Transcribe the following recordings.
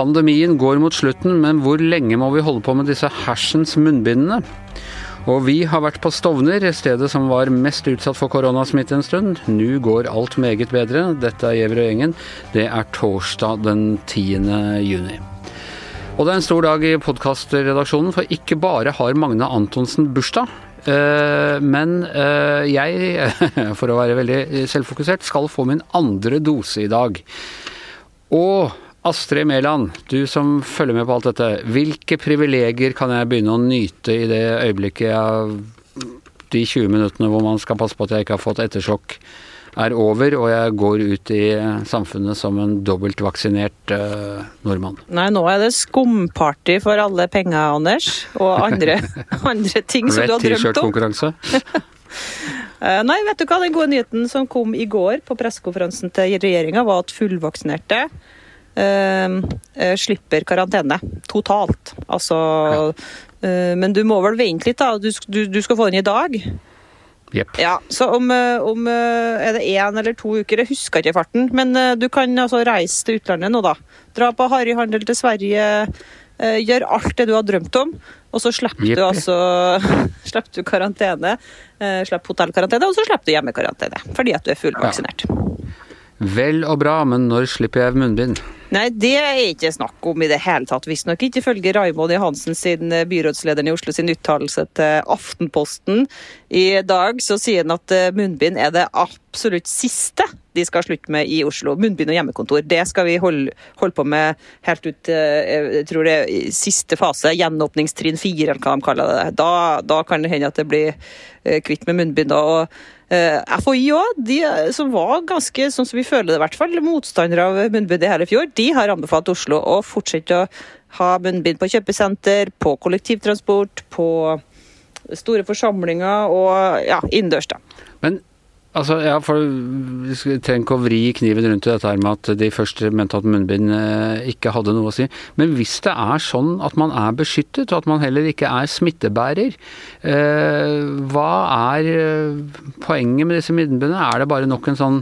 Pandemien går mot slutten, men hvor lenge må vi holde på med disse hersens munnbindene? Og vi har vært på Stovner, stedet som var mest utsatt for koronasmitte en stund. Nå går alt meget bedre. Dette er Gjever og gjengen. Det er torsdag den 10. juni. Og det er en stor dag i podkastredaksjonen, for ikke bare har Magne Antonsen bursdag. Eh, Men eh, jeg, for å være veldig selvfokusert, skal få min andre dose i dag. Og Astrid Mæland, du som følger med på alt dette. Hvilke privilegier kan jeg begynne å nyte i det øyeblikket jeg, de 20 minuttene hvor man skal passe på at jeg ikke har fått ettersjokk, er over, og jeg går ut i samfunnet som en dobbeltvaksinert uh, nordmann? Nei, nå er det skumparty for alle penger, Anders. Og andre, andre ting som du har drømt om. T-skjortkonkurranse? Uh, nei, vet du hva? Den gode nyheten som kom i går på pressekonferansen til regjeringa, var at fullvaksinerte uh, uh, slipper karantene. Totalt. Altså Men du må vel vente litt, da. Du, du, du skal få den i dag. Yep. Ja, så om, om er det én eller to uker, jeg husker ikke farten, men du kan altså reise til utlandet nå, da. Dra på harryhandel til Sverige, gjør alt det du har drømt om, og så slipper yep. du altså slipper du karantene. eh, Slipper hotellkarantene, og så slipper du hjemmekarantene. Fordi at du er fullvaksinert. Vel og bra, men når slipper jeg munnbind? Nei, det er ikke snakk om i det hele tatt, visstnok ikke ifølge Raimond Johansen sin eh, byrådslederen i Oslo sin uttalelse til Aftenposten. I dag så sier han at eh, munnbind er det absolutt siste de skal slutte med i Oslo. Munnbind og hjemmekontor. Det skal vi holde, holde på med helt ut eh, jeg tror det er siste fase, gjenåpningstrinn fire, eller hva de kaller det. Da, da kan det hende at det blir kvitt med munnbind. og FHI òg, de som var ganske, sånn som vi føler det i hvert fall, motstandere av munnbind i hele fjor, de har anbefalt Oslo å fortsette å ha munnbind på kjøpesenter, på kollektivtransport, på store forsamlinger og ja, innendørs, da. Men altså, ja, for skal- trenger ikke å vri kniven rundt i dette her med at de først mente at munnbind eh, ikke hadde noe å si. Men hvis det er sånn at man er beskyttet, og at man heller ikke er smittebærer, eh, hva er eh, poenget med disse munnbindene? Er det bare nok en sånn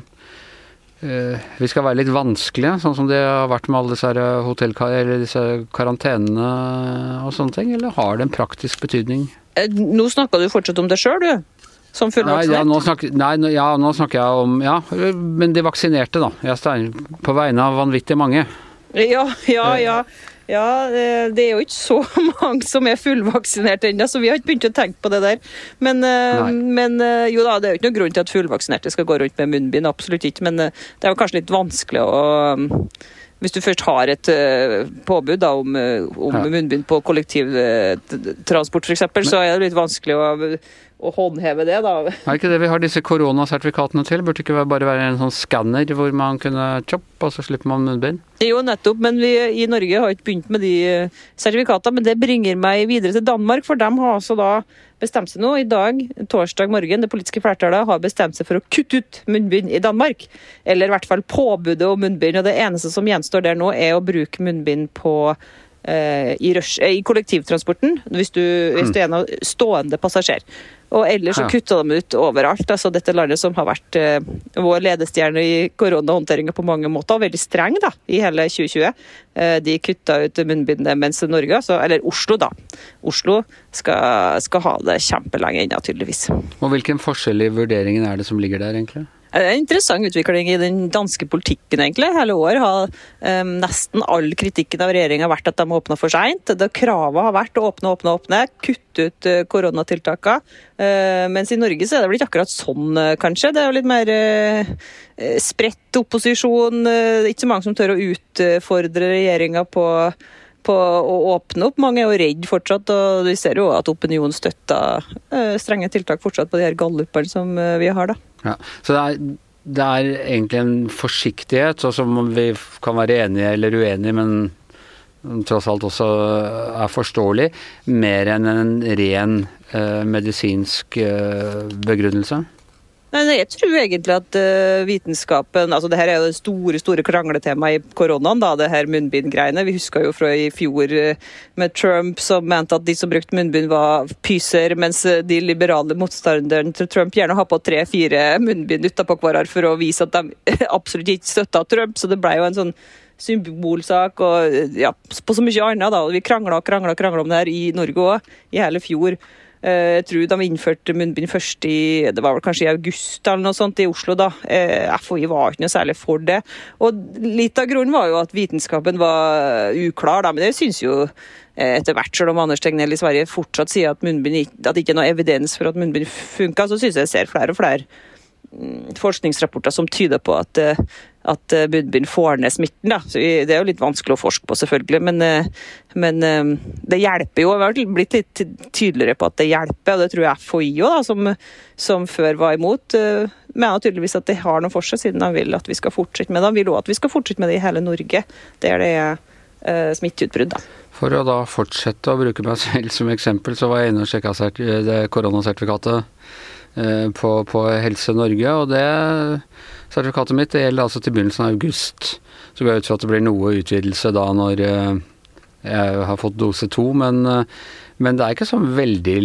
vi skal være litt vanskelige, sånn som det har vært med alle disse eh, hotellkar eller disse karantenene og sånne ting, eller har det en praktisk betydning? Eh, Nå snakker du fortsatt om deg sjøl, du. Som Nei, ja, fullvaksinert. nå snakker, nei, nå- ja, nå snakker jeg om Ja, men de vaksinerte, da. Jeg på vegne av vanvittig mange. Ja, ja, ja. Ja, eh, det er jo ikke så mange som er fullvaksinert ennå, så vi har ikke begynt å tenke på det der. Men, eh, men eh, jo da, det er jo ikke noen grunn til at fullvaksinerte skal gå rundt med munnbind, absolutt ikke. Men det er jo kanskje litt vanskelig å um, Hvis du først har et påbud da, om, om Ja. munnbind på kollektivtransport f.eks., så er det litt vanskelig å, å håndheve det, da. Er ikke det vi har disse koronasertifikatene til? Burde ikke bare være en sånn skanner hvor man kunne chopp, og så slipper man munnbind? Jo, nettopp, men vi i Norge har ikke begynt med de eh, sertifikatene. Men det bringer meg videre til Danmark, for de har altså da bestemt seg nå i dag, torsdag morgen, det politiske flertallet har bestemt seg for å kutte ut munnbind i Danmark. Eller i hvert fall påbudet om munnbind. Og det eneste som gjenstår der nå, er å bruke munnbind på i, rush, eh, i kollektivtransporten, hvis du, hvis du er en av stående passasjer. Og ellers så kutta de ut overalt. altså Dette landet som har vært eh, vår ledestjerne i koronahåndteringa på mange måter, og veldig streng da, i hele 2020. Eh, de kutta ut munnbindet, mens Norge, altså, eller Oslo, da. Oslo skal, skal ha det kjempelenge ennå, tydeligvis. Og hvilken forskjell i vurderingen er det som ligger der, egentlig? Det er en interessant utvikling i den danske politikken, egentlig. Hele år har um, nesten all kritikken av regjeringa vært at de åpna for seint. Kravet har vært å åpne, åpne, åpne, kutte ut uh, koronatiltakene. Uh, mens i Norge så er det vel ikke akkurat sånn, uh, kanskje. Det er jo litt mer spredt opposisjon. Ikke så mange som tør å utfordre regjeringa på på å åpne opp. Mange er jo redd fortsatt, og vi ser jo at opinionen støtter uh, strenge tiltak fortsatt på de her gallupene som uh, vi har, da. Ja. Så det er, det er egentlig en forsiktighet, og som vi kan være enige eller uenige, men tross alt også er forståelig, mer enn en ren eh, medisinsk eh, begrunnelse. Nei, Jeg tror egentlig at uh, vitenskapen altså det her er jo det store store krangletemaet i koronaen, da, det her munnbindgreiene. Vi husker jo fra i fjor uh, med Trump som mente at de som brukte munnbind var pyser, mens de liberale motstanderne til Trump gjerne har på tre-fire munnbind utapå hverandre for å vise at de absolutt ikke støtta Trump. Så det ble jo en sånn symbolsak og ja, på så mye annet. da, Vi krangla og krangla om det her i Norge òg, i hele fjor. Eh, jeg tror de innførte munnbind først i det var vel kanskje i august eller noe sånt i Oslo. da. Eh, FHI var ikke noe særlig for det. Og Litt av grunnen var jo at vitenskapen var uklar, da, men det syns jo eh, etter hvert, selv om Anders Tegnell i Sverige fortsatt sier at, munnbind, at det ikke er noe evidens for at munnbind funka, så syns jeg jeg ser flere og flere mm, forskningsrapporter som tyder på at at eh, får ned smitten. Da. Så det er jo litt vanskelig å forske på, selvfølgelig, men, eh, men eh, det hjelper jo. Vi har blitt litt tydeligere på at det hjelper, og det tror jeg FHI òg, som, som, før var imot. Mener tydeligvis at det har noe for seg, siden han vil at vi skal fortsette med det. Han vil òg at vi skal fortsette med det i hele Norge, der det er uh, smitteutbrudd. For å da fortsette å bruke meg selv som eksempel, så var jeg inne og sjekka koronasertifikatet på, på Helse Norge, og det Sertifikatet mitt det gjelder altså til begynnelsen av august. Så går jeg ut fra at det blir noe utvidelse da når eh, jeg har fått dose to. Men, eh, men, det er ikke så veldig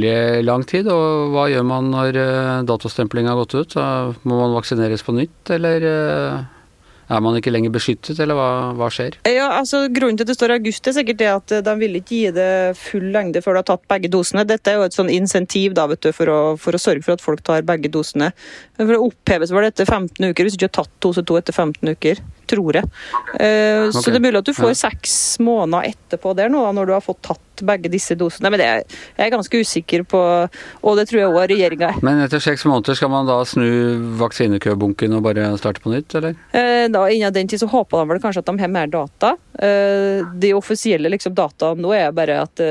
lang tid. Og hva gjør man når eh, datostempling har gått ut? må man vaksineres på nytt, eller er man ikke lenger beskyttet, eller hva, hva, skjer? Ja, altså Grunnen til at det står august, er sikkert det at de vil ikke gi det full lengde før du har tatt begge dosene. Dette er jo et sånn insentiv da, vet du, for, å, for å sørge for at folk tar begge dosene. For å oppheves det etter 15 uker, hvis du ikke har tatt dose to etter 15 uker. Tror jeg. Okay. Så det er mulig at du får seks måneder etterpå der nå, når du har fått tatt begge disse dosene. Men det er jeg er ganske usikker på, og det tror jeg òg regjeringa er. Men etter seks måneder skal man da snu vaksinekøbunken og bare starte på nytt, eller? Uh, da Innen den tid så håper de vel kanskje at de har mer data. Uh, de offisielle liksom, dataene nå er bare at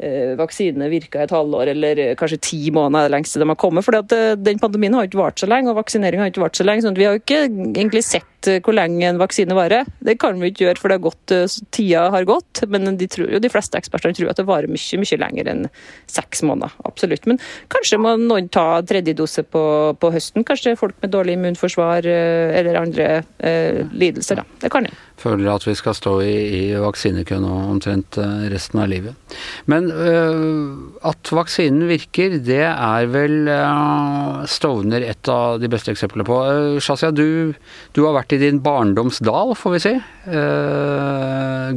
Eh, vaksinene virka et halvår eller eh, kanskje ti måneder er det lengste de har kommet. For eh, den pandemien har ikke vart så lenge, og vaksinering har ikke vart så lenge. sånn at Vi har jo ikke egentlig sett hvor lenge en vaksine varer. Det kan vi ikke gjøre, for det har gått, tida har gått. Men de, tror, de fleste ekspertene tror at det varer mye mye lenger enn seks måneder. Absolutt. Men kanskje må noen ta tredje dose på, på høsten. Kanskje folk med dårlig immunforsvar eller andre eh, lidelser. Da. Det kan jeg. Føler at vi skal stå i, i vaksinekø nå omtrent resten av livet. Men øh, at vaksinen virker, det er vel øh, Stovner et av de beste eksemplene på. Eh, Shazia, du, du, har vært i din barndomsdal, får vi si.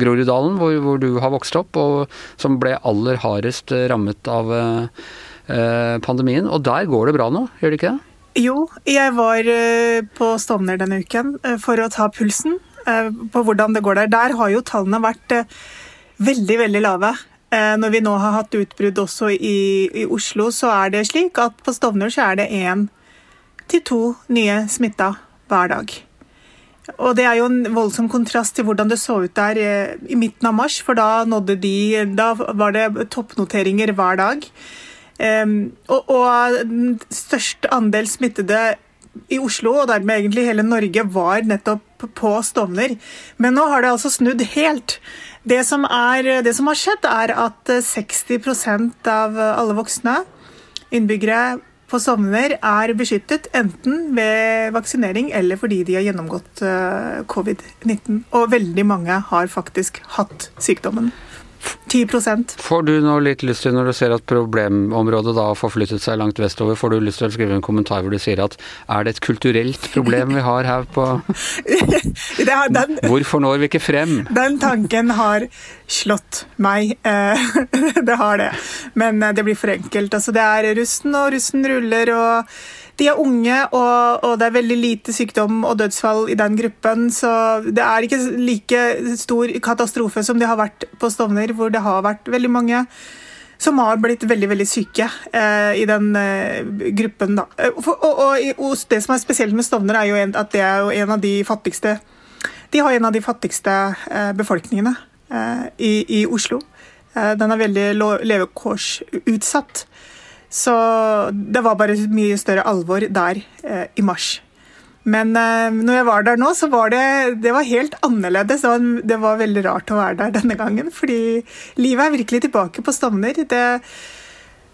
Groruddalen, hvor, hvor, du har vokst opp, og som ble aller hardest rammet av pandemien. Og der går det bra nå, gjør det ikke det? Jo, jeg var på Stovner denne uken for å ta pulsen på hvordan det går der. Der har jo tallene vært veldig, veldig lave. Eh, når vi nå har hatt utbrudd også i, i, Oslo, så er det slik at på Stovner så er det én til to nye smitta hver dag. Og det er jo en voldsom kontrast til hvordan det så ut der eh, i midten av mars, for da nådde de Da var det toppnoteringer hver dag. Um, og, og størst andel smittede i Oslo, og dermed egentlig hele Norge, var nettopp på Stovner. Men nå har det altså snudd helt. Det som, er, det som har skjedd, er at 60 eh, av alle voksne innbyggere på sommer er beskyttet enten ved vaksinering eller fordi de har gjennomgått eh, covid-19. Og veldig mange har faktisk hatt sykdommen. 10 Får du nå litt lyst til, når du ser at problemområdet da har forflyttet seg langt vestover, får du lyst til å skrive en kommentar hvor du sier at er det et kulturelt problem vi har her på den, Hvorfor når vi ikke frem? Den tanken har slått meg. Eh, det har det. Men eh, det blir for enkelt. Altså, det er russen, og russen ruller. og de er unge, og, og, det er veldig lite sykdom og dødsfall i den gruppen. Så det er ikke like stor katastrofe som det har vært på Stovner, hvor det har vært veldig mange som har blitt veldig veldig syke eh, i den eh, gruppen. Da. Eh, og, og, og, Det som er spesielt med Stovner, er jo en, at det er en av de fattigste De har en av de fattigste eh, befolkningene eh, i, i, Oslo. Eh, den er veldig levekårsutsatt. Så det var bare mye større alvor der eh, i mars. Men eh, når jeg var der nå, så var det, det var helt annerledes. Var, det var, veldig rart å være der denne gangen, fordi livet er virkelig tilbake på Stovner. Det,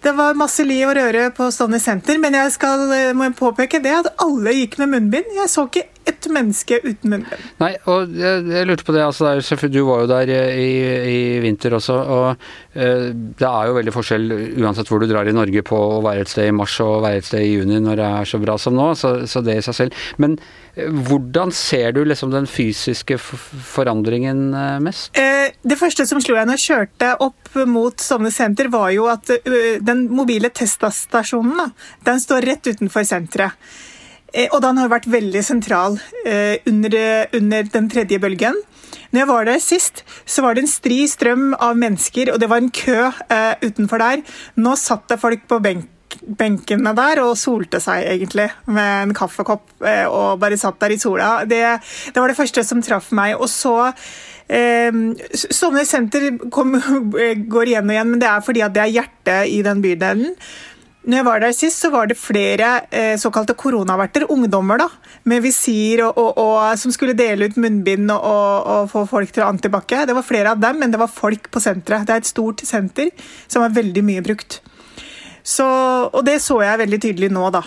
Det var masse liv og røre på Stovner senter, men jeg skal, må påpeke det at alle gikk med munnbind. Jeg så ikke et menneske uten munnbind. Nei, og jeg, jeg lurte på det, altså der, Du var jo der i, i vinter også, og uh, det er jo veldig forskjell uansett hvor du drar i Norge på å være et sted i mars og være et sted i juni når det er så bra som nå, så, så det i seg selv. Men uh, hvordan ser du liksom den fysiske forandringen uh, mest? det første som slo jeg når jeg kjørte opp mot Stovner senter, var jo at den mobile teststasjonen den står rett utenfor senteret. Eh, og den har vært veldig sentral eh, under, under, den tredje bølgen. Når jeg var der sist, så var det en stri strøm av mennesker, og det var en kø uh, utenfor der. Nå satt det folk på benk, benkene der og solte seg, egentlig, med en kaffekopp og bare satt der i sola. Det, det var det første som traff meg. Og så eh, Sånne senter kom, går igjen og igjen, men det er fordi at det er hjertet i den bydelen. Når jeg var der sist, så var det flere eh, såkalte koronaverter, ungdommer da, med visir og, og, og, som skulle dele ut munnbind og, få folk til å antibac. Det var flere av dem, men det var folk på senteret. Det er et stort senter som er veldig mye brukt. Så, og det så jeg veldig tydelig nå, da.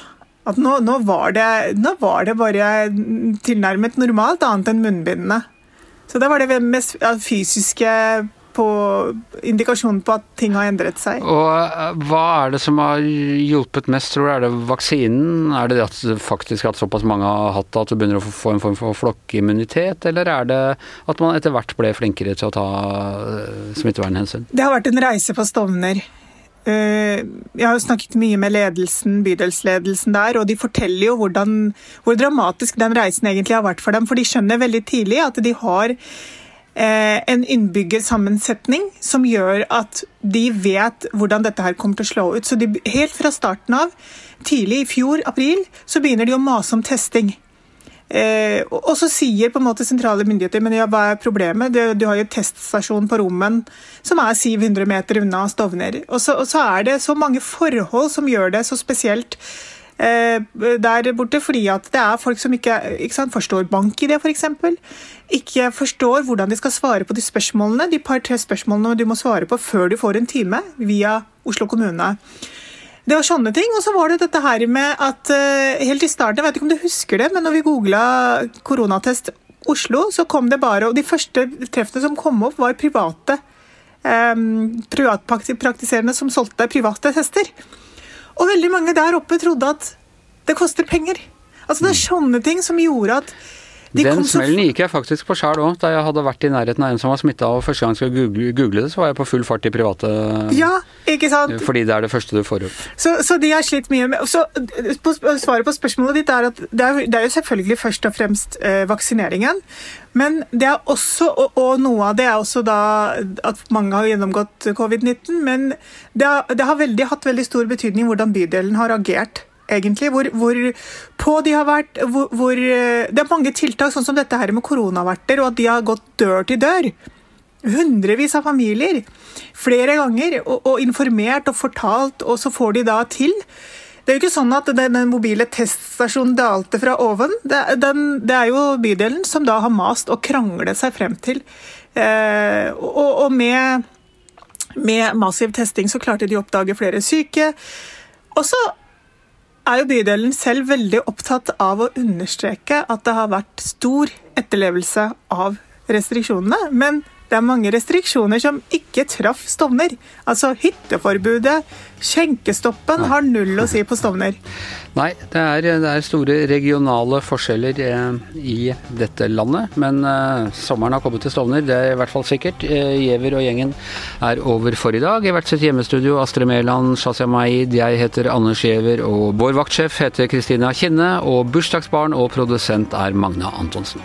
At nå, nå, var det, nå var det bare tilnærmet normalt, annet enn munnbindene. Så det var det mest fysiske på indikasjon på at ting har endret seg. Og eh, Hva er det som har hjulpet mest, tror du? Er det vaksinen? Er det det at faktisk at såpass mange har hatt det at du begynner å få en form for flokkimmunitet? Eller er det at man etter hvert ble flinkere til å ta eh, smittevernhensyn? Det har vært en reise på Stovner. Eh, jeg har jo snakket mye med ledelsen, bydelsledelsen der, og de forteller jo hvordan, hvor dramatisk den reisen egentlig har vært for dem. For de skjønner veldig tidlig at de har en innbyggersammensetning som gjør at de vet hvordan dette her kommer til å slå ut. Så de, helt fra starten av, tidlig i fjor, april, så begynner de å mase om testing. Eh, og så sier på en måte sentrale myndigheter men ja, hva er problemet? Du, du har jo teststasjon på Rommen som er 700 meter unna Stovner. Og så, og så er det så mange forhold som gjør det så spesielt Eh, der borte, fordi at det er folk som ikke, ikke sant, forstår bank-ID, f.eks. Ikke forstår hvordan de skal svare på de spørsmålene, de par-tre spørsmålene du må svare på før du får en time via Oslo kommune. Det var sånne ting. Og så var det dette her med at uh, helt i starten, jeg vet ikke om du husker det, men når vi googla koronatest Oslo, så kom det bare Og de første treffene som kom opp, var private um, privatpraktiserende som solgte private tester. Og veldig mange der oppe trodde at det koster penger. Altså Det er mm. sånne ting som gjorde at de Den smellen gikk jeg faktisk på sjæl òg, da jeg hadde vært i nærheten av en som var smitta, og første gang jeg skulle google, google, det, så var jeg på full fart i private Ja, ikke sant? Fordi det er det første du får opp. Så, så de har slitt mye med så på, Svaret på spørsmålet ditt er at det er, det er jo selvfølgelig først og fremst eh, vaksineringen. Men det er også, og, og, noe av det er også da at mange har gjennomgått covid-19, men det har, det har veldig, hatt veldig stor betydning hvordan bydelen har agert egentlig. Hvor, hvor, på de har vært hvor, hvor, Det er mange tiltak, sånn som dette her med koronaverter, og at de har gått dør til dør. Hundrevis av familier. Flere ganger. Og, og informert og fortalt, og så får de da til. Det er jo ikke sånn at den mobile teststasjonen dalte fra oven. Det, den, det, er jo bydelen som da har mast og kranglet seg frem til. Eh, og, og med, med massiv testing så klarte de å oppdage flere syke. Og så er jo bydelen selv veldig opptatt av å understreke at det har vært stor etterlevelse av restriksjonene. Men det er mange restriksjoner som ikke traff Stovner. Altså hytteforbudet, skjenkestoppen har null å si på Stovner. Nei, det er, det er store regionale forskjeller eh, i dette landet. Men eh, sommeren har kommet til Stovner, det er i hvert fall sikkert. Eh, og gjengen er over for i dag. I hvert sitt hjemmestudio Astrid Mæland, Shazia Maid, jeg heter Anders Giæver, og vår vaktsjef heter Kristina Kinne, og bursdagsbarn og produsent er Magna Antonsen.